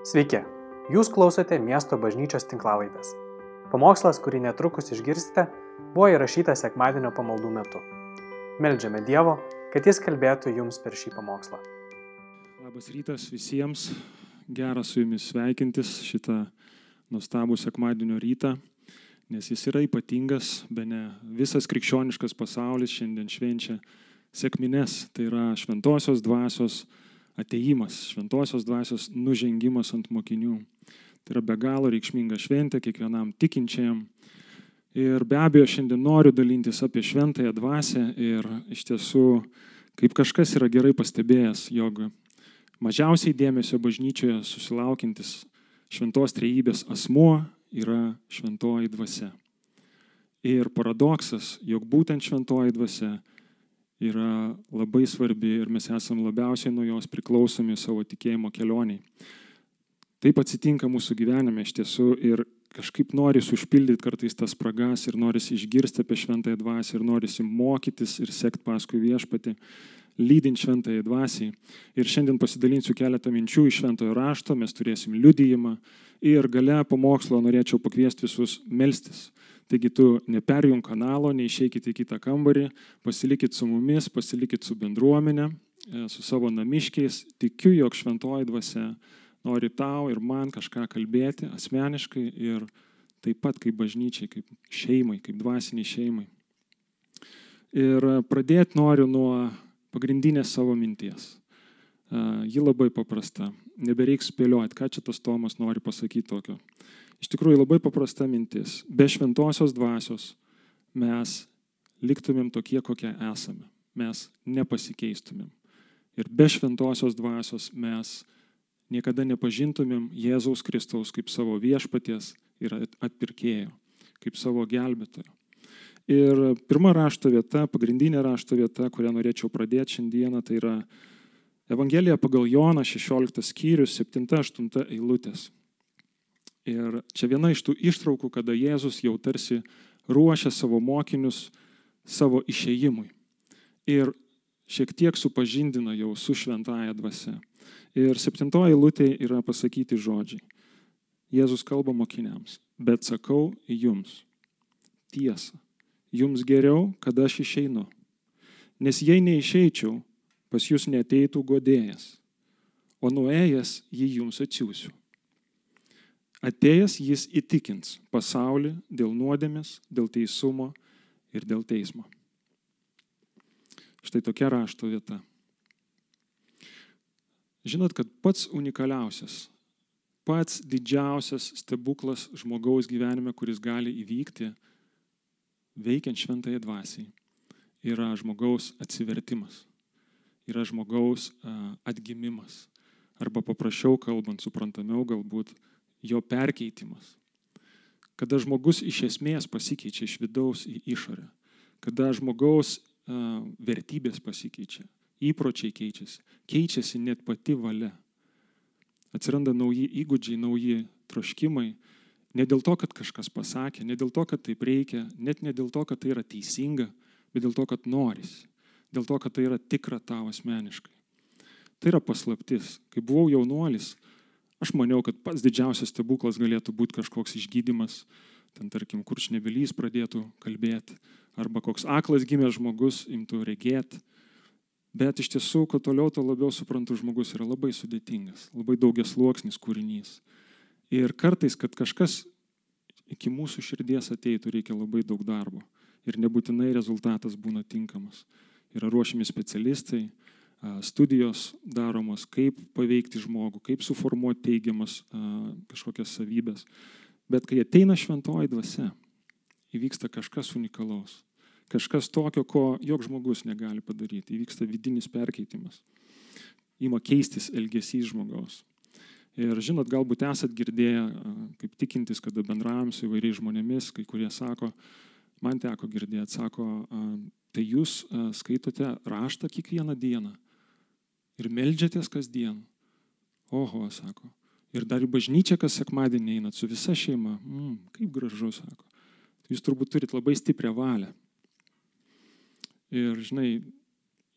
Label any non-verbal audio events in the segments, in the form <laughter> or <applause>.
Sveiki, jūs klausote miesto bažnyčios tinklavaitės. Pamokslas, kurį netrukus išgirsite, buvo įrašytas sekmadienio pamaldų metu. Meldžiame Dievo, kad Jis kalbėtų jums per šį pamokslą. Labas rytas visiems, gera su jumis sveikintis šitą nuostabų sekmadienio rytą, nes jis yra ypatingas, be ne visas krikščioniškas pasaulis šiandien švenčia sėkmines, tai yra šventosios dvasios ateimas, šventosios dvasios nužengimas ant mokinių. Tai yra be galo reikšminga šventė kiekvienam tikinčiajam. Ir be abejo, šiandien noriu dalintis apie šventąją dvasę ir iš tiesų, kaip kažkas yra gerai pastebėjęs, jog mažiausiai dėmesio bažnyčioje susilaukintis šventos trejybės asmuo yra šventoji dvasia. Ir paradoksas, jog būtent šventoji dvasia yra labai svarbi ir mes esame labiausiai nuo jos priklausomi savo tikėjimo kelioniai. Taip atsitinka mūsų gyvenime iš tiesų ir kažkaip nori užpildyti kartais tas spragas ir nori išgirsti apie šventąją dvasę ir nori mokytis ir sekti paskui viešpatį, lydint šventąją dvasiai. Ir šiandien pasidalinsiu keletą minčių iš šventojo rašto, mes turėsim liudijimą ir gale pamokslo norėčiau pakviesti visus melstis Taigi tu neperjung kanalo, neišeikit į kitą kambarį, pasilikit su mumis, pasilikit su bendruomenė, e, su savo namiškiais. Tikiu, jog šventoji dvasia nori tau ir man kažką kalbėti asmeniškai ir taip pat kaip bažnyčiai, kaip šeimai, kaip dvasiniai šeimai. Ir pradėti noriu nuo pagrindinės savo minties. E, ji labai paprasta. Nebereiks spėlioti, ką čia tas Tomas nori pasakyti tokio. Iš tikrųjų labai paprasta mintis. Be šventosios dvasios mes liktumėm tokie, kokie esame. Mes nepasikeistumėm. Ir be šventosios dvasios mes niekada nepažintumėm Jėzaus Kristaus kaip savo viešpaties ir atpirkėjo, kaip savo gelbėtojo. Ir pirma rašto vieta, pagrindinė rašto vieta, kurią norėčiau pradėti šiandieną, tai yra Evangelija pagal Joną 16 skyrius 7-8 eilutės. Ir čia viena iš tų ištraukų, kada Jėzus jau tarsi ruošia savo mokinius savo išėjimui. Ir šiek tiek supažindina jau su šventaja dvasia. Ir septintoji lūtė yra pasakyti žodžiai. Jėzus kalba mokiniams, bet sakau jums tiesą. Jums geriau, kada aš išeinu. Nes jei neišeičiau, pas jūs neteitų godėjas, o nuėjęs jį jums atsiųsiu. Atėjęs jis įtikins pasaulį dėl nuodėmės, dėl teisumo ir dėl teismo. Štai tokia rašto vieta. Žinot, kad pats unikaliausias, pats didžiausias stebuklas žmogaus gyvenime, kuris gali įvykti veikiant šventąją dvasiai, yra žmogaus atsivertimas, yra žmogaus atgimimas. Arba paprasčiau kalbant, suprantamiau galbūt, jo perkeitimas. Kada žmogus iš esmės pasikeičia iš vidaus į išorę. Kada žmogaus uh, vertybės pasikeičia, įpročiai keičiasi, keičiasi net pati valia. Atsiranda nauji įgūdžiai, nauji troškimai. Ne dėl to, kad kažkas pasakė, ne dėl to, kad taip reikia, net ne dėl to, kad tai yra teisinga, bet dėl to, kad norisi. Dėl to, kad tai yra tikra tavo asmeniškai. Tai yra paslaptis. Kai buvau jaunuolis, Aš maniau, kad pats didžiausias stebuklas galėtų būti kažkoks išgydymas, ten tarkim, kurčnebelys pradėtų kalbėti, arba koks aklas gimęs žmogus imtų regėti. Bet iš tiesų, kuo toliau, to labiau suprantu, žmogus yra labai sudėtingas, labai daugias sluoksnis kūrinys. Ir kartais, kad kažkas iki mūsų širdies ateitų, reikia labai daug darbo. Ir nebūtinai rezultatas būna tinkamas. Yra ruošiami specialistai, studijos daromos, kaip paveikti žmogų, kaip suformuoti teigiamas kažkokias savybės. Bet kai ateina šventoji dvasia, įvyksta kažkas unikalaus. Kažkas tokio, ko jok žmogus negali padaryti. Įvyksta vidinis perkeitimas. Įma keistis elgesys žmogaus. Ir žinot, galbūt esat girdėję, kaip tikintis, kada bendravom su įvairiais žmonėmis, kai kurie sako, man teko girdėti, sako, tai jūs skaitote raštą kiekvieną dieną ir melžiatės kasdien. Oho, sako. Ir dar į bažnyčią kas sekmadienį einat su visa šeima. Mm, kaip gražu, sako. Jūs turbūt turit labai stiprią valią. Ir žinai,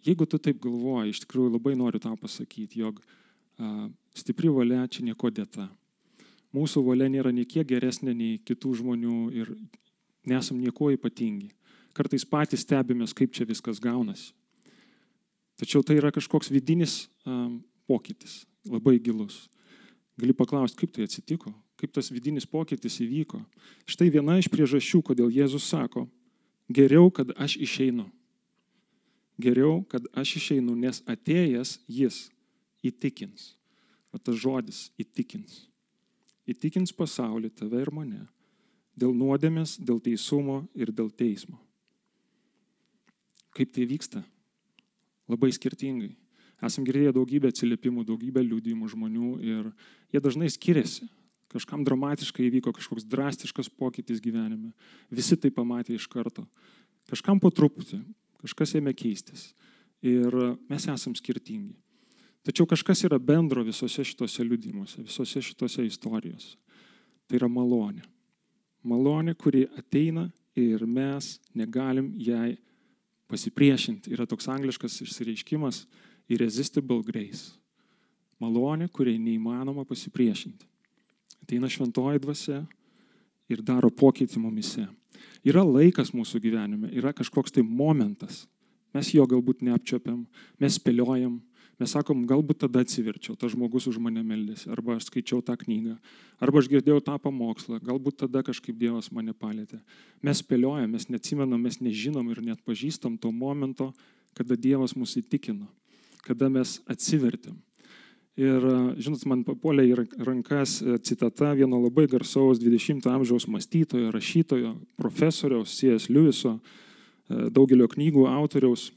jeigu tu taip galvoji, iš tikrųjų labai noriu tau pasakyti, jog Stipri valia čia nieko dėta. Mūsų valia nėra niekiek geresnė nei kitų žmonių ir nesam nieko ypatingi. Kartais patys stebimės, kaip čia viskas gaunasi. Tačiau tai yra kažkoks vidinis pokytis, labai gilus. Gali paklausti, kaip tai atsitiko, kaip tas vidinis pokytis įvyko. Štai viena iš priežasčių, kodėl Jėzus sako, geriau, kad aš išeinu. Geriau, kad aš išeinu, nes atėjęs jis įtikins. O tas žodis įtikins. Įtikins pasaulį, tave ir mane. Dėl nuodėmės, dėl teisumo ir dėl teismo. Kaip tai vyksta? Labai skirtingai. Esam girdėję daugybę atsiliepimų, daugybę liūdimų žmonių ir jie dažnai skiriasi. Kažkam dramatiškai įvyko kažkoks drastiškas pokytis gyvenime. Visi tai pamatė iš karto. Kažkam po truputį, kažkas ėmė keistis. Ir mes esam skirtingi. Tačiau kažkas yra bendro visose šitose liudimuose, visose šitose istorijose. Tai yra malonė. Malonė, kuri ateina ir mes negalim jai pasipriešinti. Yra toks angliškas išsireiškimas irresistible grace. Malonė, kuriai neįmanoma pasipriešinti. Ateina šventoji dvasia ir daro pokytį mumise. Yra laikas mūsų gyvenime, yra kažkoks tai momentas. Mes jo galbūt neapčiopiam, mes spėliojam, Mes sakom, galbūt tada atsiverčiau, tas žmogus už mane meldėsi, arba aš skaičiau tą knygą, arba aš girdėjau tą pamokslą, galbūt tada kažkaip Dievas mane palėtė. Mes spėliojam, mes neatsimenam, mes nežinom ir net pažįstam to momento, kada Dievas mus įtikino, kada mes atsivertėm. Ir, žinot, man papuolė į rankas citata vieno labai garsaus 20-ojo amžiaus mąstytojo, rašytojo, profesoriaus C.S. Lewiso, daugelio knygų autoriaus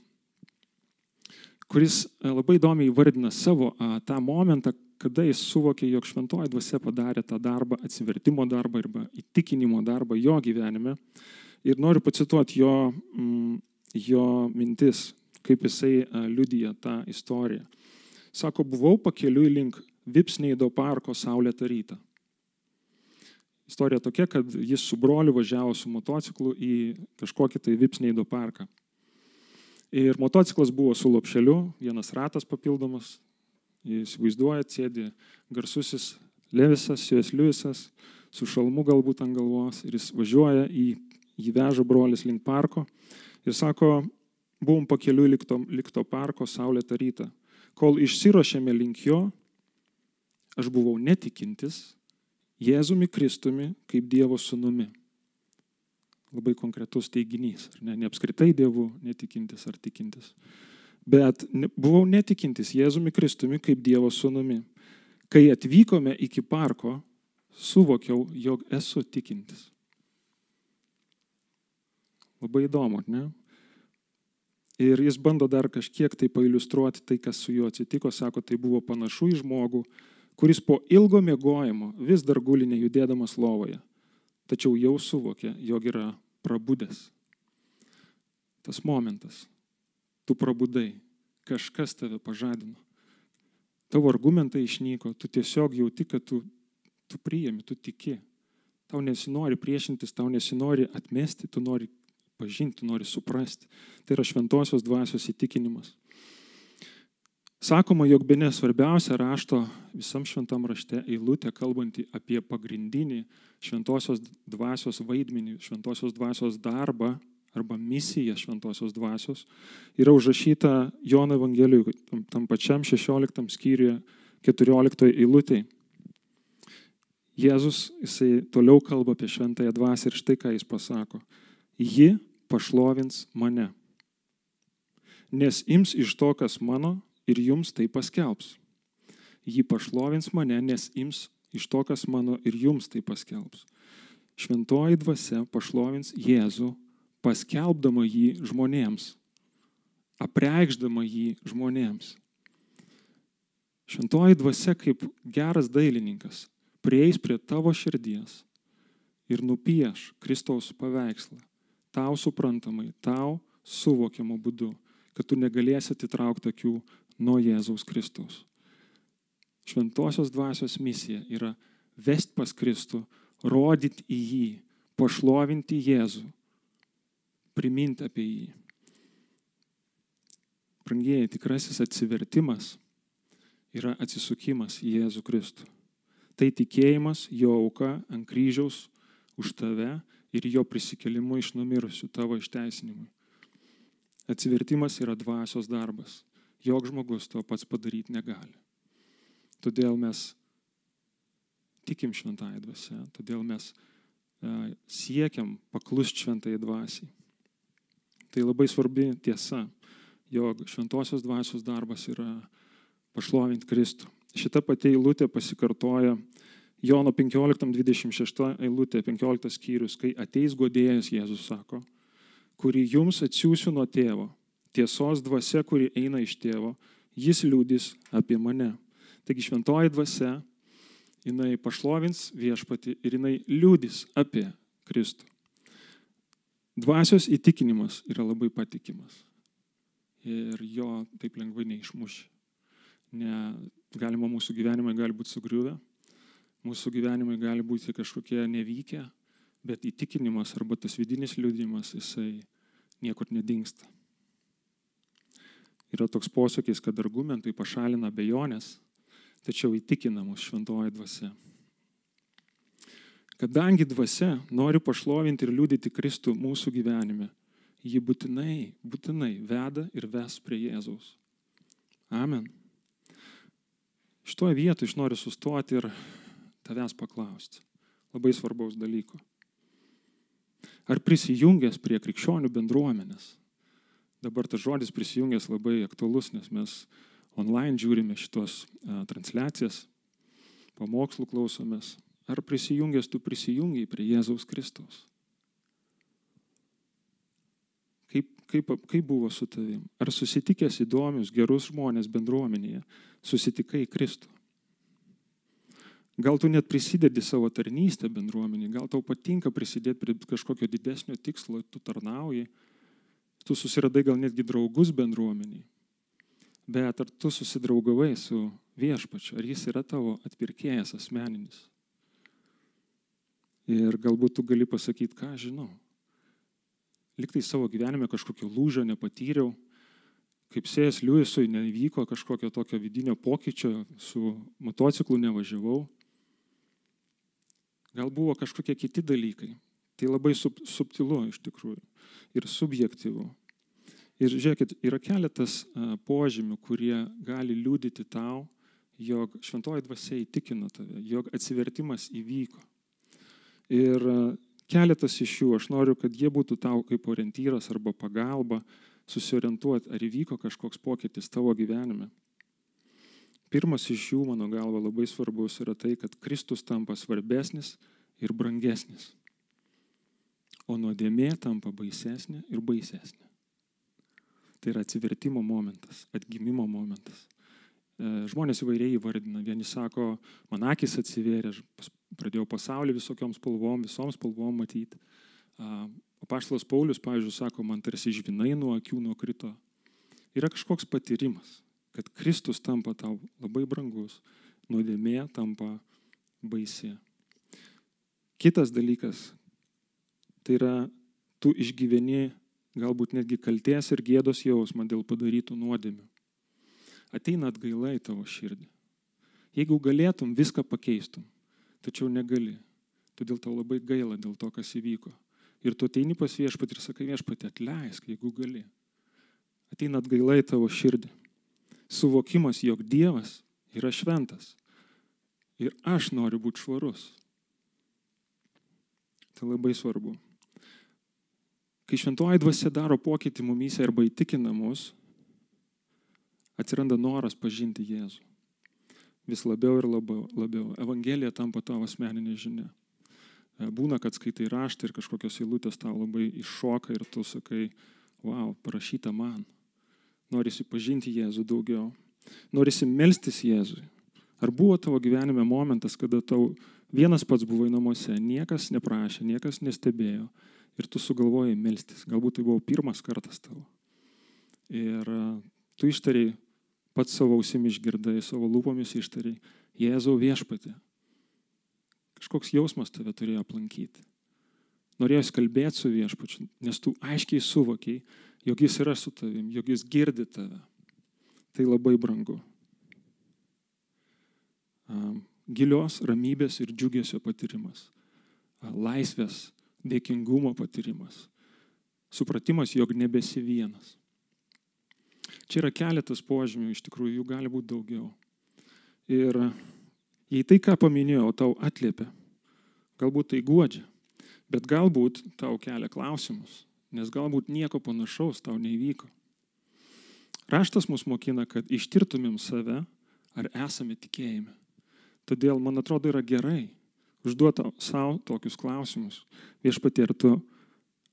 kuris e, labai įdomiai įvardina savo tą momentą, kada jis suvokė, jog šventoji dvasia padarė tą darbą, atsivertimo darbą arba įtikinimo darbą jo gyvenime. Ir noriu pacituoti jo, mm, jo mintis, kaip jisai liudyja tą istoriją. Sako, buvau pakeliui link Vipsneido parko Saulėtą rytą. Istorija tokia, kad jis su broliu važiavo su motociklu į kažkokį tai Vipsneido parką. Ir motociklas buvo su lopšeliu, vienas ratas papildomas. Jūs vaizduojat, sėdi garsusis Levisas, Sijas Liujisas, su šalmu galbūt ant galvos. Ir jis važiuoja į, jį veža brolis link parko. Ir sako, buvom pakeliui likto, likto parko saulėtą rytą. Kol išsirošėme link jo, aš buvau netikintis Jėzumi Kristumi kaip Dievo sunumi labai konkretus teiginys. Ne, ne apskritai Dievu netikintis ar tikintis. Bet buvau netikintis Jėzumi Kristumi kaip Dievo sūnumi. Kai atvykome iki parko, suvokiau, jog esu tikintis. Labai įdomu, ne? Ir jis bando dar kažkiek tai pailustruoti tai, kas su juo atsitiko. Sako, tai buvo panašu į žmogų, kuris po ilgo mėgojimo vis dar guli nejudėdamas lovoje. Tačiau jau suvokė, jog yra prabudęs. Tas momentas. Tu prabudai. Kažkas tave pažadino. Tavo argumentai išnyko. Tu tiesiog jauti, kad tu, tu priimi, tu tiki. Tau nesinori priešintis, tau nesinori atmesti, tu nori pažinti, nori suprasti. Tai yra šventosios dvasios įtikinimas. Sakoma, jog be nesvarbiausia rašto visam šventam rašte eilutė kalbanti apie pagrindinį šventosios dvasios vaidmenį, šventosios dvasios darbą arba misiją šventosios dvasios yra užrašyta Jono Evangelijoje, tam, pačiam 16 skyriuje 14 eilutėje. Jėzus, jisai toliau kalba apie šventąją dvasę ir štai ką jis pasako. Ji pašlovins mane, nes ims iš to, kas mano ir jums tai paskelbs. Ji pašlovins mane, nes ims iš to, kas mano ir jums tai paskelbs. Šventoji dvasia pašlovins Jėzų, paskelbdama jį žmonėms, apreikšdama jį žmonėms. Šventoji dvasia kaip geras dailininkas prieis prie tavo širdies ir nupieš Kristaus paveikslą, tau suprantamai, tau suvokiamu būdu, kad tu negalėsi atitraukti akių nuo Jėzaus Kristaus. Šventosios dvasios misija yra vest pas Kristų, rodyti į jį, pašlovinti Jėzų, priminti apie jį. Prangieji, tikrasis atsivertimas yra atsisukimas į Jėzų Kristų. Tai tikėjimas jo auka ant kryžiaus už tave ir jo prisikelimu iš numirusių tavo išteisinimui. Atsivertimas yra dvasios darbas. Jok žmogus to pats padaryti negali. Todėl mes tikim šventąją dvasę, todėl mes e, siekiam paklust šventąją dvasiai. Tai labai svarbi tiesa, jog šventosios dvasios darbas yra pašlovinti Kristų. Šita pati eilutė pasikartoja Jono 15.26 eilutė, 15 skyrius, kai ateis godėjas, Jėzus sako, kurį jums atsiųsiu nuo tėvo, tiesos dvasia, kuri eina iš tėvo, jis liūdis apie mane. Taigi šventoji dvasia, jinai pašlovins viešpati ir jinai liūdis apie Kristų. Dvasios įtikinimas yra labai patikimas ir jo taip lengvai neišmuši. Ne, galima mūsų gyvenimai gali būti sugriuvę, mūsų gyvenimai gali būti kažkokie nevykę, bet įtikinimas arba tas vidinis liūdimas, jisai niekur nedingsta. Yra toks posakis, kad argumentai pašalina bejonės, tačiau įtikina mus šventoji dvasia. Kadangi dvasia nori pašlovinti ir liūdyti Kristų mūsų gyvenime, ji būtinai, būtinai veda ir ves prie Jėzaus. Amen. Šitoje vietoje aš noriu sustoti ir tavęs paklausti. Labai svarbaus dalyko. Ar prisijungęs prie krikščionių bendruomenės? Dabar tas žodis prisijungęs labai aktualus, nes mes online žiūrime šitos a, transliacijas, pamokslų klausomės. Ar prisijungęs tu prisijungiai prie Jėzaus Kristaus? Kaip, kaip, kaip buvo su tavim? Ar susitikęs įdomius, gerus žmonės bendruomenėje, susitikai Kristų? Gal tu net prisidedi savo tarnystę bendruomenį, gal tau patinka prisidėti prie kažkokio didesnio tikslo, tu tarnauji, tu susiradai gal netgi draugus bendruomeniai. Bet ar tu susidraugavai su viešpačiu, ar jis yra tavo atpirkėjas asmeninis? Ir galbūt tu gali pasakyti, ką žinau. Liktai savo gyvenime kažkokio lūžio nepatyriau, kaip sėjas Liujisui nevyko kažkokio tokio vidinio pokyčio, su motociklu nevažiavau. Gal buvo kažkokie kiti dalykai. Tai labai sub, subtilu iš tikrųjų ir subjektyvu. Ir žiūrėkit, yra keletas požymių, kurie gali liūdyti tau, jog šventoji dvasia įtikino tave, jog atsivertimas įvyko. Ir keletas iš jų, aš noriu, kad jie būtų tau kaip orientyras arba pagalba susiorientuoti, ar įvyko kažkoks pokytis tavo gyvenime. Pirmas iš jų, mano galva, labai svarbus yra tai, kad Kristus tampa svarbesnis ir brangesnis, o nuodėmė tampa baisesnė ir baisesnė. Tai yra atsivertimo momentas, atgimimo momentas. Žmonės įvairiai įvardina. Vieni sako, man akis atsivėrė, pradėjau pasaulį visokiom spalvom, visom spalvom matyti. Paštalas Paulius, pavyzdžiui, sako, man tarsi žvinai nuo akių nukrito. Yra kažkoks patyrimas, kad Kristus tampa tau labai brangus, nuodėmė tampa baisi. Kitas dalykas, tai yra, tu išgyveni galbūt netgi kalties ir gėdos jausmą dėl padarytų nuodėmių. Ateina atgaila į tavo širdį. Jeigu galėtum, viską pakeistum, tačiau negali. Todėl tau labai gaila dėl to, kas įvyko. Ir tu ateini pas viešpatį ir sakai viešpatį, atleisk, jeigu gali. Ateina atgaila į tavo širdį. Suvokimas, jog Dievas yra šventas. Ir aš noriu būti švarus. Tai labai svarbu. Kai šventoji dvasia daro pokytį mumyse arba įtikina mus, atsiranda noras pažinti Jėzų. Vis labiau ir labiau. labiau. Evangelija tampa tavo asmeninė žinia. Būna, kad skaitai raštą ir kažkokios eilutės tau labai iššoka ir tu sakai, wow, parašyta man. Norisi pažinti Jėzų daugiau. Norisi melstis Jėzui. Ar buvo tavo gyvenime momentas, kada tau vienas pats buvai namuose, niekas neprašė, niekas nestebėjo ir tu sugalvojai melstis. Galbūt tai buvo pirmas kartas tavo. Ir tu ištariai, pats savo ausimi išgirdai, savo lūpomis ištariai, Jėzau viešpatė. Kažkoks jausmas tave turėjo aplankyti. Norėjai kalbėti su viešpačiu, nes tu aiškiai suvokiai, jog jis yra su tavim, jog jis girdi tave. Tai labai brangu. gilios ramybės ir džiugesio patyrimas, laisvės, dėkingumo patyrimas, supratimas, jog nebesi vienas. Čia yra keletas požymių, iš tikrųjų jų gali būti daugiau. Ir jei tai, ką paminėjau, tau atliepia, galbūt tai guodžia, bet galbūt tau kelia klausimus, nes galbūt nieko panašaus tau neįvyko. Raštas mus mokina, kad ištirtumėm save, ar esame tikėjime. Todėl, man atrodo, yra gerai užduoti savo tokius klausimus. Viešpatie, ar tu,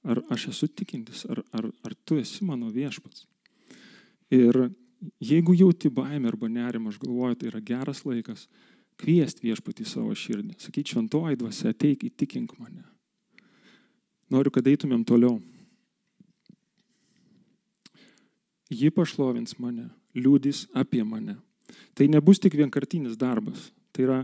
ar aš esu tikintis, ar, ar, ar tu esi mano viešpats. Ir jeigu jauti baimę arba nerimą, aš galvoju, tai yra geras laikas kviesti viešpatį savo širdį. Sakyti, šventoji dvasia, ateik, įtikink mane. Noriu, kad eitumėm toliau. Ji pašlovins mane, liūdys apie mane. Tai nebus tik vienkartinis darbas, tai yra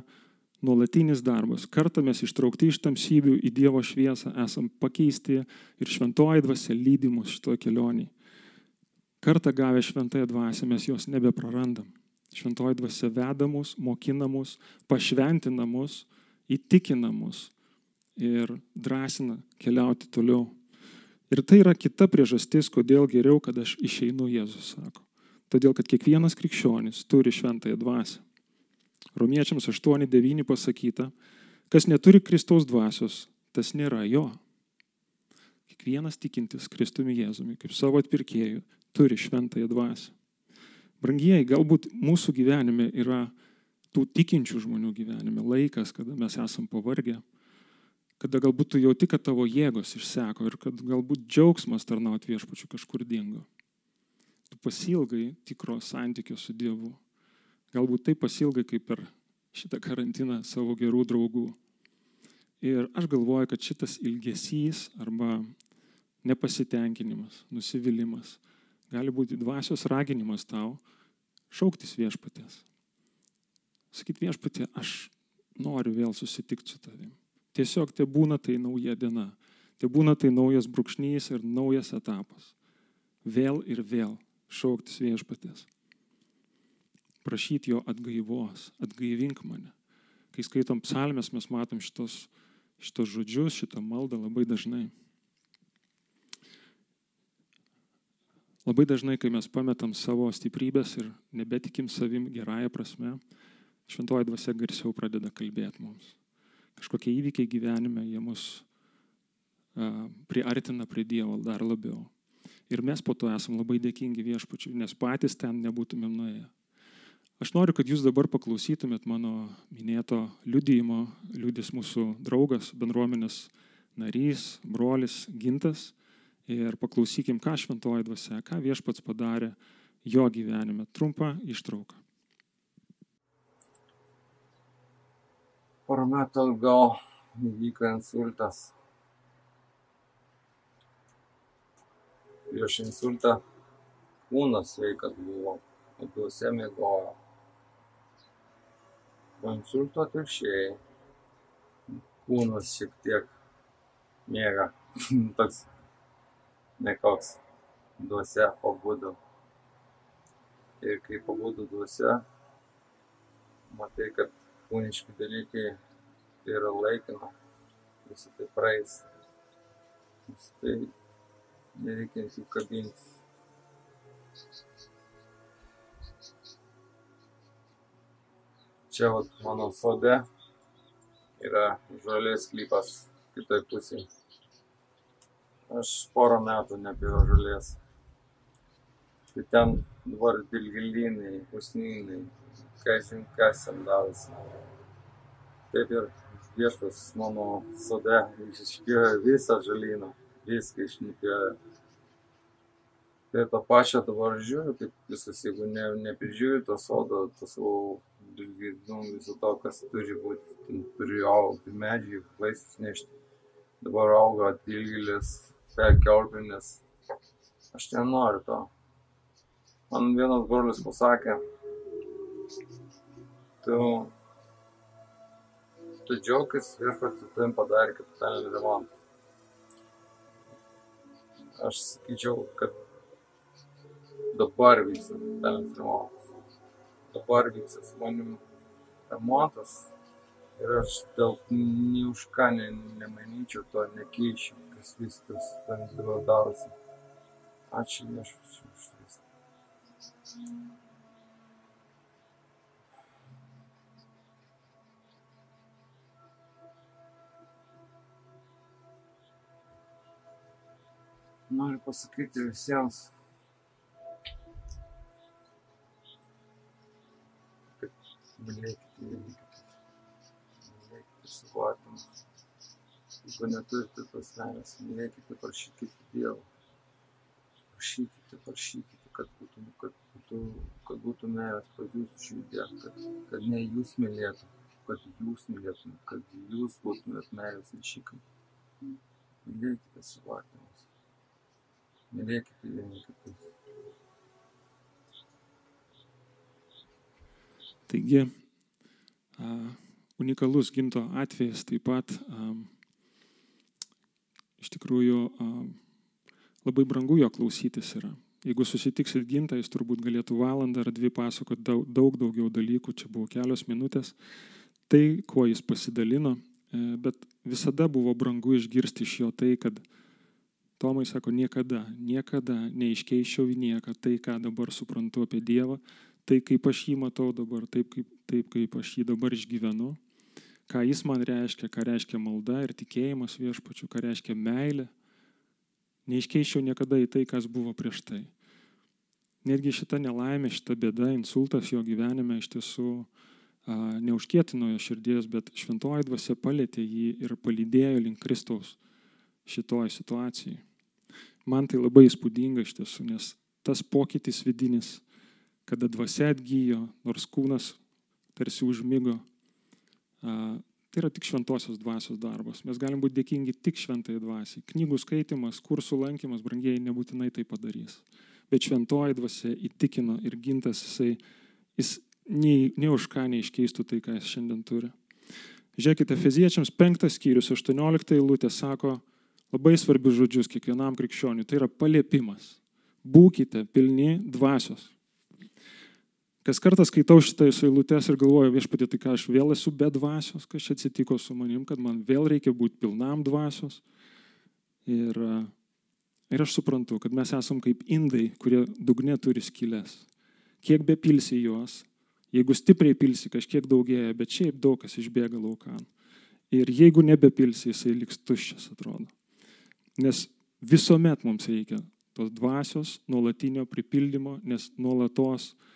nuolatinis darbas. Kartą mes ištraukti iš tamsybių į Dievo šviesą, esam pakeisti ir šventoji dvasia lydimus šitoje kelionėje. Kartą gavę šventąją dvasę mes jos nebeprarandam. Šventoji dvasia veda mus, mokina mus, pašventina mus, įtikina mus ir drąsina keliauti toliau. Ir tai yra kita priežastis, kodėl geriau, kad aš išeinu, Jėzus sako. Todėl, kad kiekvienas krikščionis turi šventąją dvasę. Romiečiams 8.9 pasakyta, kas neturi Kristaus dvasios, tas nėra jo. Kiekvienas tikintis Kristumi Jėzumi, kaip savo atpirkėjų, turi šventąją dvasę. Brangieji, galbūt mūsų gyvenime yra tų tikinčių žmonių gyvenime laikas, kada mes esam pavargę, kada galbūt tu jauti, kad tavo jėgos išseko ir kad galbūt džiaugsmas tarnauti viešpačiu kažkur dingo. Tu pasilgai tikro santykio su Dievu. Galbūt taip pasilgai kaip per šitą karantiną savo gerų draugų. Ir aš galvoju, kad šitas ilgesys arba nepasitenkinimas, nusivylimas gali būti dvasios raginimas tau šauktis viešpatės. Sakyt viešpatė, aš noriu vėl susitikti su tavim. Tiesiog tai būna tai nauja diena. Tai būna tai naujas brūkšnys ir naujas etapas. Vėl ir vėl šauktis viešpatės. Prašyti jo atgaivos, atgaivink mane. Kai skaitom psalmės, mes matom šitos, šitos žodžius, šitą maldą labai dažnai. Labai dažnai, kai mes pametam savo stiprybės ir nebetikim savim gerąją prasme, šventoji dvasia garsiau pradeda kalbėti mums kažkokie įvykiai gyvenime, jie mus priartina prie Dievo dar labiau. Ir mes po to esam labai dėkingi viešpačiui, nes patys ten nebūtumėm nuėję. Aš noriu, kad jūs dabar paklausytumėt mano minėto liudyjimo, liudys mūsų draugas, bendruomenės narys, brolis Gintas. Ir paklausykim, ką šventoji dvasia, ką viešpats padarė jo gyvenime. Trumpa ištrauka. porą metų atgal įvyko insultas. Prieš insultą kūnas sveikas buvo, duose mėgojo. Po insulto atvirkščiai kūnas šiek tiek mėga, <laughs> toks nekoks duose pabudo. Ir kai pabudo duose, matai, kad kūniški dalykai tai yra laikina, visi tai praeis. Visi tai nereikia jų kabintis. Čia vat, mano sode yra žolės klypas kitoj pusėje. Aš porą metų nepirau žolės. Tai ten dabar dilgėlynai, pusnynai, kažin kas ten darosi. Taip ir viešpas mano sode išpjovė visą žalyną, viską išnipjovė. Tai tą pačią dabar žiūriu, kaip viskas, jeigu ne, neprižiūri to sodo, to savo, nu, viso to, kas turi būti, turi augti medžiai, vaisius nešti. Dabar auga dilgėlės, perkiaulpinės. Aš nenoriu to. Man vienas brolis pasakė, tu, tu džiaugis viešpats tavim padarė kapitalinį remontą. Aš sakyčiau, kad dabar vyksta kapitalinis remontas. Dabar vyksta su manim remontas, Ir aš dėl nei už ką ne, nemanyčiau to, nekeičiau, kas viskas ten dabar darosi. Ačiū viešpačiu už viską. Noriu pasakyti visiems, kad mylėkite vieni mylėkite savo artimus. Jeigu neturite tos meilės, mylėkite, prašykite Dievo. Prašykite, prašykite, kad būtų, kad būtų, kad būtų meilės pas jūsų širdie, kad, kad ne jūs mylėtų, kad jūs mylėtumėt, kad jūs būtumėt meilės ryšikai. Mylėkite savo artimus. Mylėkite vieni kitus. Taigi, unikalus ginto atvejas taip pat iš tikrųjų labai brangu jo klausytis yra. Jeigu susitiksit gintą, jis turbūt galėtų valandą ar dvi pasakoti daug, daug daugiau dalykų, čia buvo kelios minutės. Tai, kuo jis pasidalino, e, bet visada buvo brangu išgirsti iš jo tai, kad Tomai sako, niekada, niekada neiškeiščiau į nieką tai, ką dabar suprantu apie Dievą, tai kaip aš jį matau dabar, taip kaip, taip kaip aš jį dabar išgyvenu, ką jis man reiškia, ką reiškia malda ir tikėjimas viešpačiu, ką reiškia meilė. Neiškeiščiau niekada į tai, kas buvo prieš tai. Netgi šita nelaimė, šita bėda, insultas jo gyvenime iš tiesų neužkietino jo širdies, bet šventoji dvasia palėtė jį ir palydėjo link Kristaus šitoj situacijai. Man tai labai įspūdinga iš tiesų, nes tas pokytis vidinis, kada dvasia atgyjo, nors kūnas tarsi užmygo, tai yra tik šventosios dvasios darbas. Mes galim būti dėkingi tik šventai dvasiai. Knygų skaitimas, kursų lankymas, brangiai, nebūtinai tai padarys. Bet šventoji dvasia įtikino ir gintas jisai, jis nei, nei už ką neiškeistų tai, ką jis šiandien turi. Žiūrėkite, Feziečiams penktas skyrius, 18 eilutė sako, labai svarbius žodžius kiekvienam krikščioniui. Tai yra paliepimas. Būkite pilni dvasios. Kas kartą skaitau šitą eilutes ir galvoju, viešpatė, tai ką aš vėl esu be dvasios, kas čia atsitiko su manim, kad man vėl reikia būti pilnam dvasios. Ir, ir aš suprantu, kad mes esam kaip indai, kurie dugne turi skylės. Kiek be pilsi juos, jeigu stipriai pilsi, kažkiek daugėja, bet šiaip daug kas išbėga laukan. Ir jeigu nebepilsi, jisai liks tuščias, atrodo. Nes visuomet mums reikia tos dvasios, nuolatinio pripildymo, nes nuolatos e,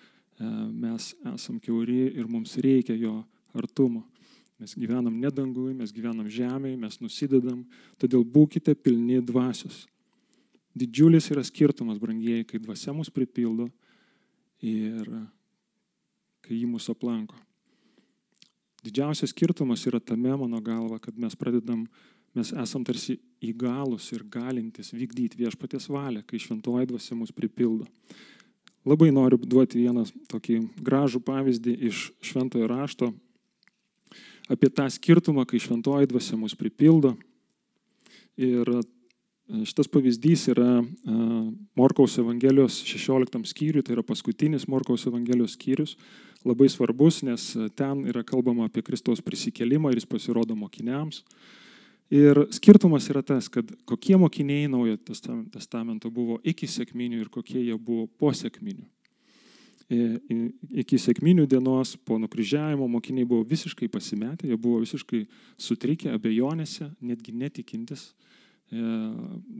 mes esam keuri ir mums reikia jo artumo. Mes gyvenam ne dangui, mes gyvenam žemėje, mes nusidedam, todėl būkite pilni dvasios. Didžiulis yra skirtumas, brangieji, kai dvasia mus pripildo ir kai jį mūsų aplanko. Didžiausias skirtumas yra tame, mano galva, kad mes pradedam mes esam tarsi įgalus ir galintys vykdyti viešpatės valią, kai šventoji dvasia mus pripildo. Labai noriu duoti vieną tokį gražų pavyzdį iš šventojo rašto apie tą skirtumą, kai šventoji dvasia mus pripildo. Ir e, šitas pavyzdys yra e, Morkaus Evangelijos 16 skyriui, tai yra paskutinis Morkaus Evangelijos skyrius, labai svarbus, nes ten yra kalbama apie Kristaus prisikelimą ir jis pasirodo mokiniams. Ir skirtumas yra tas, kad kokie mokiniai naujo testamento buvo iki sėkminių ir kokie jie buvo po sėkminių. E, iki sėkminių dienos po nukryžiavimo mokiniai buvo visiškai pasimetę, jie buvo visiškai sutrikę abejonėse, netgi netikintis, e,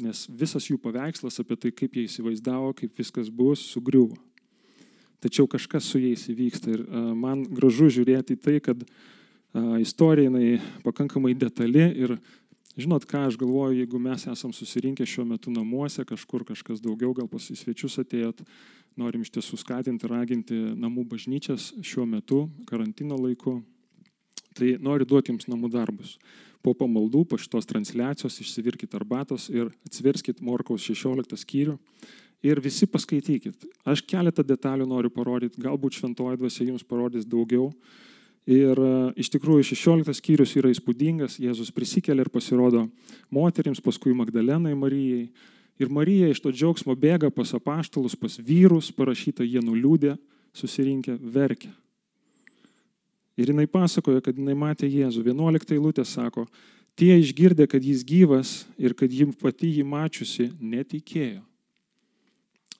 nes visas jų paveikslas apie tai, kaip jie įsivaizdavo, kaip viskas bus, sugriuvo. Tačiau kažkas su jais įvyksta ir e, man gražu žiūrėti į tai, kad istorija jinai pakankamai detali ir Žinot, ką aš galvoju, jeigu mes esam susirinkę šiuo metu namuose, kažkur kažkas daugiau, gal pas svečius atėjot, norim iš tiesų skatinti, raginti namų bažnyčias šiuo metu, karantino laiku, tai noriu duoti jums namų darbus. Po pamaldų, po šitos transliacijos išsivirkite arbatos ir atsiverskite Morkaus 16 skyrių ir visi paskaitykit. Aš keletą detalių noriu parodyti, galbūt šventoji dvasia jums parodys daugiau. Ir e, iš tikrųjų 16 skyrius yra įspūdingas, Jėzus prisikelia ir pasirodo moterims, paskui Magdalenai Marijai. Ir Marija iš to džiaugsmo bėga pas apaštalus, pas vyrus, parašyta, jie nuliūdė, susirinkę, verkia. Ir jinai pasakoja, kad jinai matė Jėzų. 11 eilutė sako, tie išgirdę, kad jis gyvas ir kad ji pati jį mačiusi, netikėjo.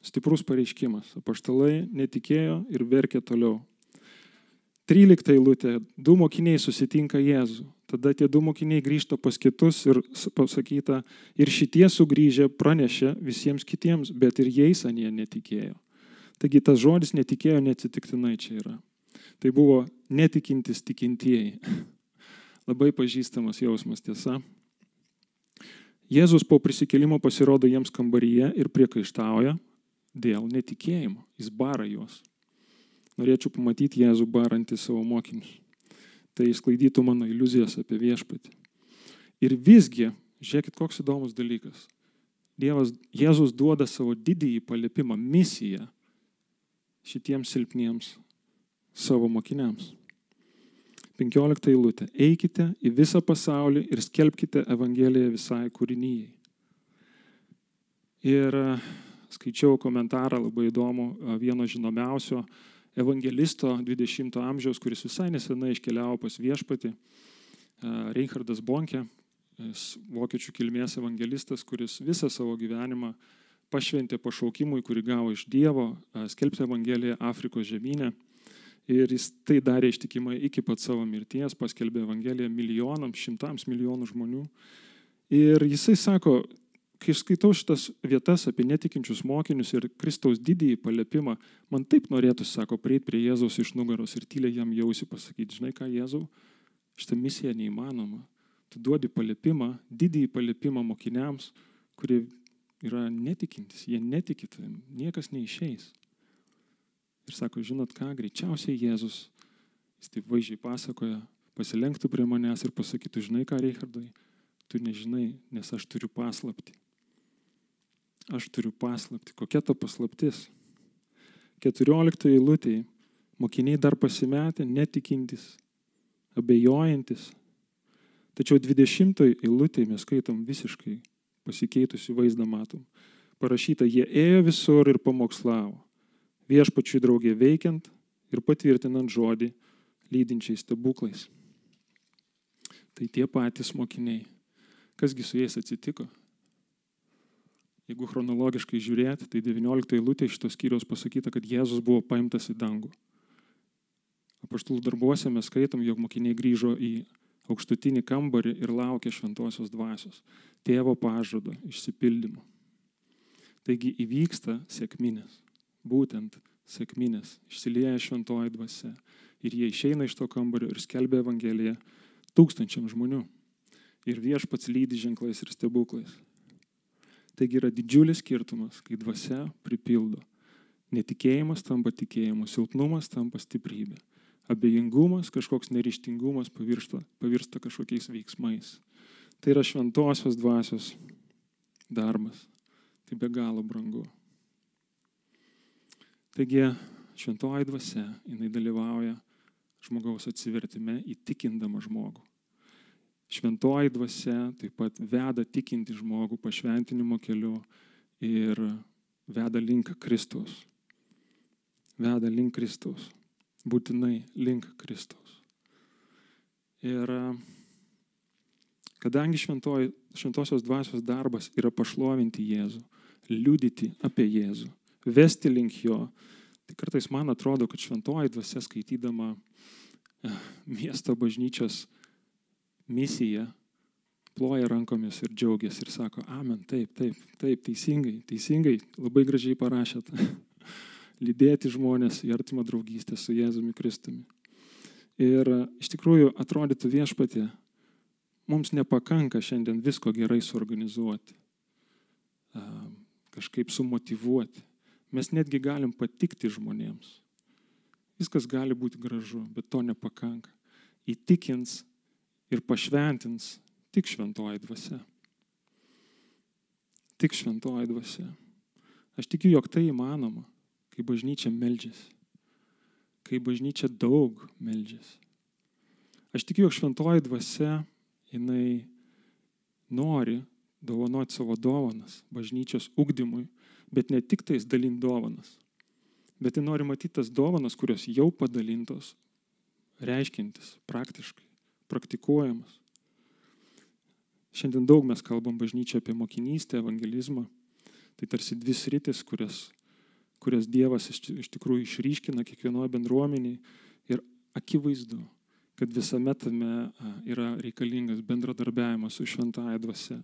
Stiprus pareiškimas. Apaštalai netikėjo ir verkė toliau. 13 eilutė. Du mokiniai susitinka Jėzų. Tada tie du mokiniai grįžta pas kitus ir pasakyta, ir šitie sugrįžę pranešė visiems kitiems, bet ir jais anie netikėjo. Taigi tas žodis netikėjo neatsitiktinai čia yra. Tai buvo netikintis tikintieji. <laughs> Labai pažįstamas jausmas tiesa. Jėzus po prisikėlimo pasirodo jiems kambaryje ir priekaištauja dėl netikėjimo. Jis bara juos. Norėčiau pamatyti Jėzų barantį savo mokinius. Tai išsklaidytų mano iliuzijas apie viešpatį. Ir visgi, žiūrėkit, koks įdomus dalykas. Dievas, Jėzus duoda savo didįjį paliepimą, misiją šitiems silpniems savo mokiniams. 15 eilutė. Eikite į visą pasaulį ir skelbkite Evangeliją visai kūrinyjei. Ir skaičiau komentarą labai įdomu vieno žinomiausio evangelisto 20 amžiaus, kuris visai nesenai iškeliavo pas viešpatį, Reichardas Bonkė, vokiečių kilmės evangelistas, kuris visą savo gyvenimą pašventė pašaukimui, kurį gavo iš Dievo, skelbti Evangeliją Afrikos žemynę. Ir jis tai darė ištikimai iki pat savo mirties, paskelbė Evangeliją milijonams, šimtams milijonų žmonių. Ir jisai sako, kai skaitau šitas vietas apie netikinčius mokinius ir Kristaus didįjį paliepimą, man taip norėtųsi, sako, prieiti prie Jėzaus iš nugaros ir tyliai jam jausi pasakyti, žinai ką, Jėzau, šitą misiją neįmanoma. Tu duodi paliepimą, didįjį paliepimą mokiniams, kurie yra netikintis, jie netiki tavim, niekas neišeis. Ir sako, žinot ką, greičiausiai Jėzus, jis taip vaizdžiai pasakoja, pasilenktų prie manęs ir pasakytų, žinai ką, Richardai, tu nežinai, nes aš turiu paslapti. Aš turiu paslapti. Kokia ta paslaptis? 14 eilutėje mokiniai dar pasimetę, netikintis, abejojantis. Tačiau 20 eilutėje mes skaitom visiškai pasikeitusi vaizdą matom. Parašyta, jie ėjo visur ir pamokslavo viešpačiui draugė veikiant ir patvirtinant žodį lydinčiais stebuklais. Tai tie patys mokiniai. Kasgi su jais atsitiko? Jeigu chronologiškai žiūrėti, tai 19 eilutė iš tos skyriaus pasakyta, kad Jėzus buvo paimtas į dangų. Apaštalų darbuose mes skaitom, jog mokiniai grįžo į aukštutinį kambarį ir laukė šventosios dvasios, tėvo pažado išsipildymo. Taigi įvyksta sėkminės būtent sėkminės, išsilieja šventoji dvasia. Ir jie išeina iš to kambario ir skelbia Evangeliją tūkstančiam žmonių. Ir viešpats lydi ženklais ir stebuklais. Taigi yra didžiulis skirtumas, kai dvasia pripildo. Netikėjimas tampa tikėjimu, silpnumas tampa stiprybė. Abejingumas, kažkoks nerištingumas pavirsta, pavirsta kažkokiais veiksmais. Tai yra šventosios dvasios darbas. Tai be galo brangu. Taigi šventoji dvasia, jinai dalyvauja žmogaus atsivertime įtikindama žmogų. Šventoji dvasia taip pat veda tikinti žmogų pašventinimo keliu ir veda link Kristaus. Veda link Kristaus. Būtinai link Kristaus. Ir kadangi šventoji, šventosios dvasios darbas yra pašlovinti Jėzų, liudyti apie Jėzų, vesti link jo. Tai kartais man atrodo, kad šventoji dvasia skaitydama eh, miesto bažnyčios misiją ploja rankomis ir džiaugiasi ir sako, amen, taip, taip, taip, teisingai, teisingai, labai gražiai parašėt. <laughs> Lydėti žmonės į artimą draugystę su Jėzumi Kristumi. Ir iš tikrųjų atrodytų viešpatė, mums nepakanka šiandien visko gerai suorganizuoti, kažkaip sumotivuoti Mes netgi galim patikti žmonėms. Viskas gali būti gražu, bet to nepakanka. Įtikins ir pašventins tik šventoji dvasia. Tik šventoji dvasia. Aš tikiu, jog tai įmanoma, kai bažnyčia meldžiasi. Kai bažnyčia daug meldžiasi. Aš tikiu, jog šventoji dvasia, jinai nori dovanoti savo dovanas bažnyčios ugdymui bet ne tik tais dalint dovanas, bet tai nori matyti tas dovanas, kurios jau padalintos reiškintis praktiškai, praktikuojamas. Šiandien daug mes kalbam bažnyčia apie mokinystę, evangelizmą. Tai tarsi dvi sritis, kurias, kurias Dievas iš, tikrųjų išryškina kiekvienoje bendruomeniai. Ir akivaizdu, kad visame tame yra reikalingas bendradarbiavimas su šventąją dvasia.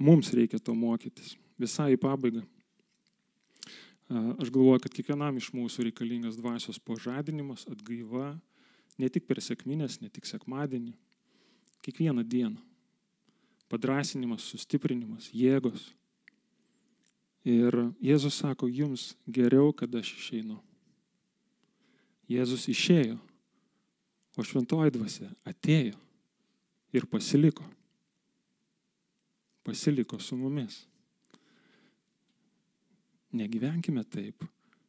Mums reikia to mokytis. Visai į pabaigą. Aš galvoju, kad kiekvienam iš mūsų reikalingas dvasios požadinimas, atgaiva, ne tik per sėkminės, ne tik sekmadienį, kiekvieną dieną. Padrasinimas, sustiprinimas, jėgos. Ir Jėzus sako, jums geriau, kad aš išeinu. Jėzus išėjo, o šventoji dvasia atėjo ir pasiliko. Pasiliko su mumis. Negyvenkime taip,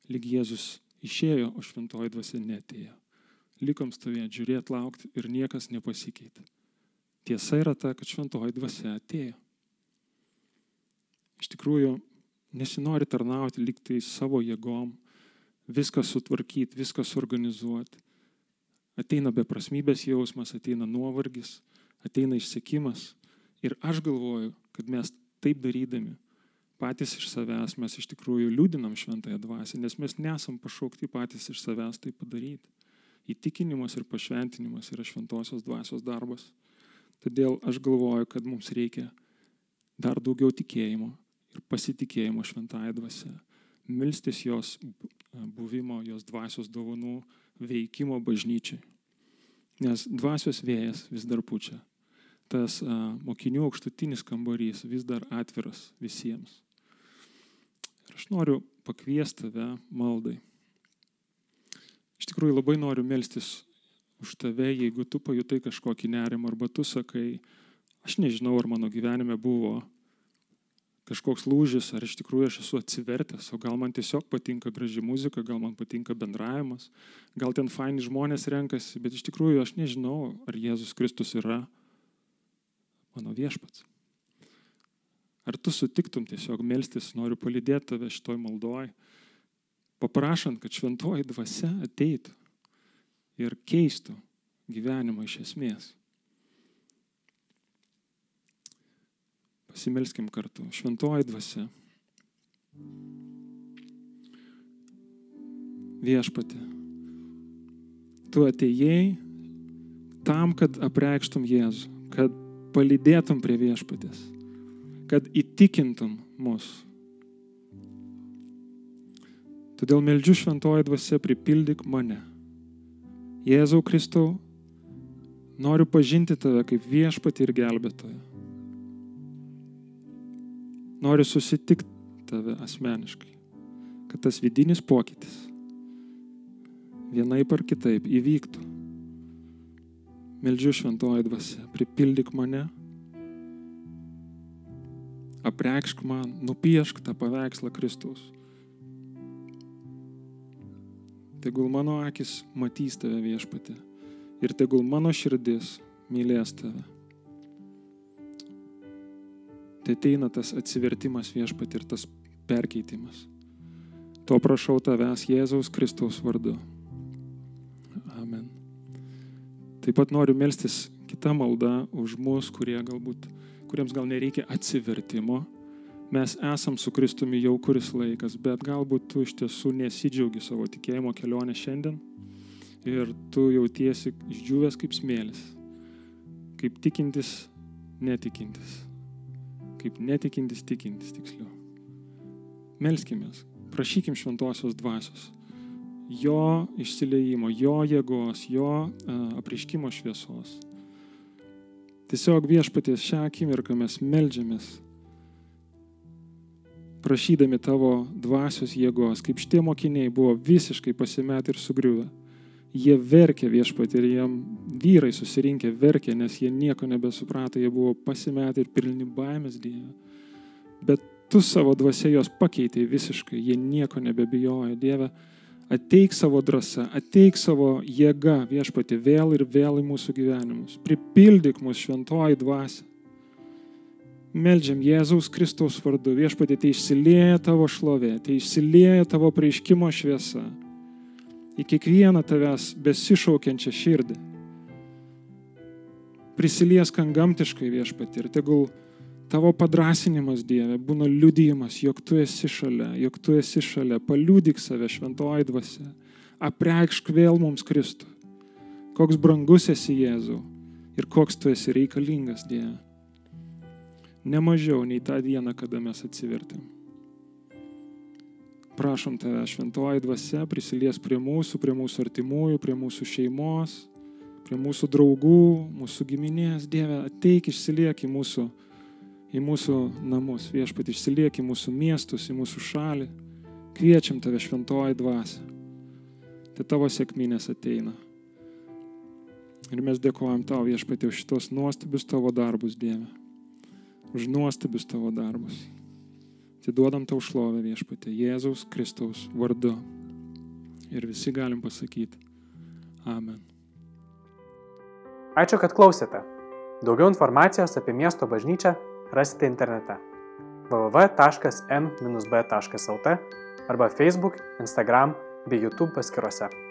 lyg Jėzus išėjo, o šventoji dvasia netėjo. Likom stovėti, žiūrėti, laukti ir niekas nepasikeitė. Tiesa yra ta, kad šventoji dvasia atėjo. Iš tikrųjų, nesinori tarnauti liktai savo jėgom, viską sutvarkyti, viską suorganizuoti. Ateina beprasmybės jausmas, ateina nuovargis, ateina išsekimas. Ir aš galvoju, kad mes taip darydami patys iš savęs mes iš tikrųjų liūdinam šventąją dvasę, nes mes nesam pašaukti patys iš savęs tai padaryti. Įtikinimas ir pašventinimas yra šventosios dvasios darbas. Todėl aš galvoju, kad mums reikia dar daugiau tikėjimo ir pasitikėjimo šventąją dvasę. Milstis jos buvimo, jos dvasios dovanų veikimo bažnyčiai. Nes dvasios vėjas vis dar pučia. Tas a, mokinių aukštutinis kambarys vis dar atviras visiems. Ir aš noriu pakviesti tave maldai. Iš tikrųjų labai noriu melstis už tave, jeigu tu pajutai kažkokį nerimą arba tu sakai, aš nežinau, ar mano gyvenime buvo kažkoks lūžis, ar iš tikrųjų aš esu atsivertęs, o gal man tiesiog patinka graži muzika, gal man patinka bendravimas, gal ten faini žmonės renkasi, bet iš tikrųjų aš nežinau, ar Jėzus Kristus yra mano viešpats. Ar tu sutiktum tiesiog melstis, noriu palydėti tave šitoj maldoj, paprašant, kad šventoji dvasia ateitų ir keistų gyvenimą iš esmės. Pasimelskim kartu. Šventoji dvasia. Viešpatė. Tu atėjai tam, kad apreikštum Jėzų, kad palydėtum prie viešpatės kad įtikintum mus. Todėl meldžiu šventoji dvasia, pripildyk mane. Jėzau Kristau, noriu pažinti tave kaip viešpatį ir gelbėtoją. Noriu susitikti tave asmeniškai, kad tas vidinis pokytis vienaip ar kitaip įvyktų. Meldžiu šventoji dvasia, pripildyk mane aprekšk man, nupiešk tą paveikslą Kristus. Tegul mano akis matys tave viešpatė ir tegul mano širdis mylės tave. Tai ateina tas atsivertimas viešpatė ir tas perkeitimas. To prašau tavęs Jėzaus Kristaus vardu. Amen. Taip pat noriu melstis kitą maldą už mus, kurie galbūt kuriems gal nereikia atsivertimo. Mes esam su Kristumi jau kuris laikas, bet galbūt tu iš tiesų nesidžiaugi savo tikėjimo kelionę šiandien ir tu jautiesi išdžiūvęs kaip smėlis, kaip tikintis, netikintis, kaip netikintis, tikintis tiksliau. Melskimės, prašykim šventosios dvasios, jo išsileimo, jo jėgos, jo apriškimo šviesos. Tiesiog viešpaties šią akimirką mes melžiamės, prašydami tavo dvasios jėgos, kaip šitie mokiniai buvo visiškai pasimetę ir sugriuvę. Jie verkė viešpatį ir jiem vyrai susirinkę verkė, nes jie nieko nebesuprato, jie buvo pasimetę ir pilni baimės Dieve. Bet tu savo dvasia juos pakeitėjai visiškai, jie nieko nebebijojo. Dieve, Ateik savo drąsa, ateik savo jėga viešpati vėl ir vėl į mūsų gyvenimus. Pripildyk mūsų šventoji dvasia. Meldžiam Jėzaus Kristaus vardu, viešpatė, tai išsilieja tavo šlovė, tai išsilieja tavo prieiškimo šviesa. į kiekvieną tavęs besišaukiančią širdį. Prisiliesk ant gamtiškai viešpati ir tegul tavo padrasinimas Dieve būna liudijimas, jog tu esi šalia, jog tu esi šalia, paliūdik save šventoji dvasia, apreikšk vėl mums Kristų, koks brangus esi Jėzau ir koks tu esi reikalingas Dieve. Ne mažiau nei tą dieną, kada mes atsivertėm. Prašom tave, šventoji dvasia, prisilies prie mūsų, prie mūsų artimųjų, prie mūsų šeimos, prie mūsų draugų, mūsų giminės. Dieve, ateik išsiliek į mūsų, į mūsų namus, viešpat išsiliek į mūsų miestus, į mūsų šalį. Kviečiam tave, šventoji dvasia. Tai tavo sėkminės ateina. Ir mes dėkojam tau, viešpatė, už šitos nuostabius tavo darbus, Dieve. Už nuostabius tavo darbus. Atiduodam tau šlovę viešpatė Jėzaus Kristaus vardu. Ir visi galim pasakyti Amen. Ačiū, kad klausėte. Daugiau informacijos apie miesto bažnyčią rasite internete www.m-b.lt arba Facebook, Instagram bei YouTube paskiruose.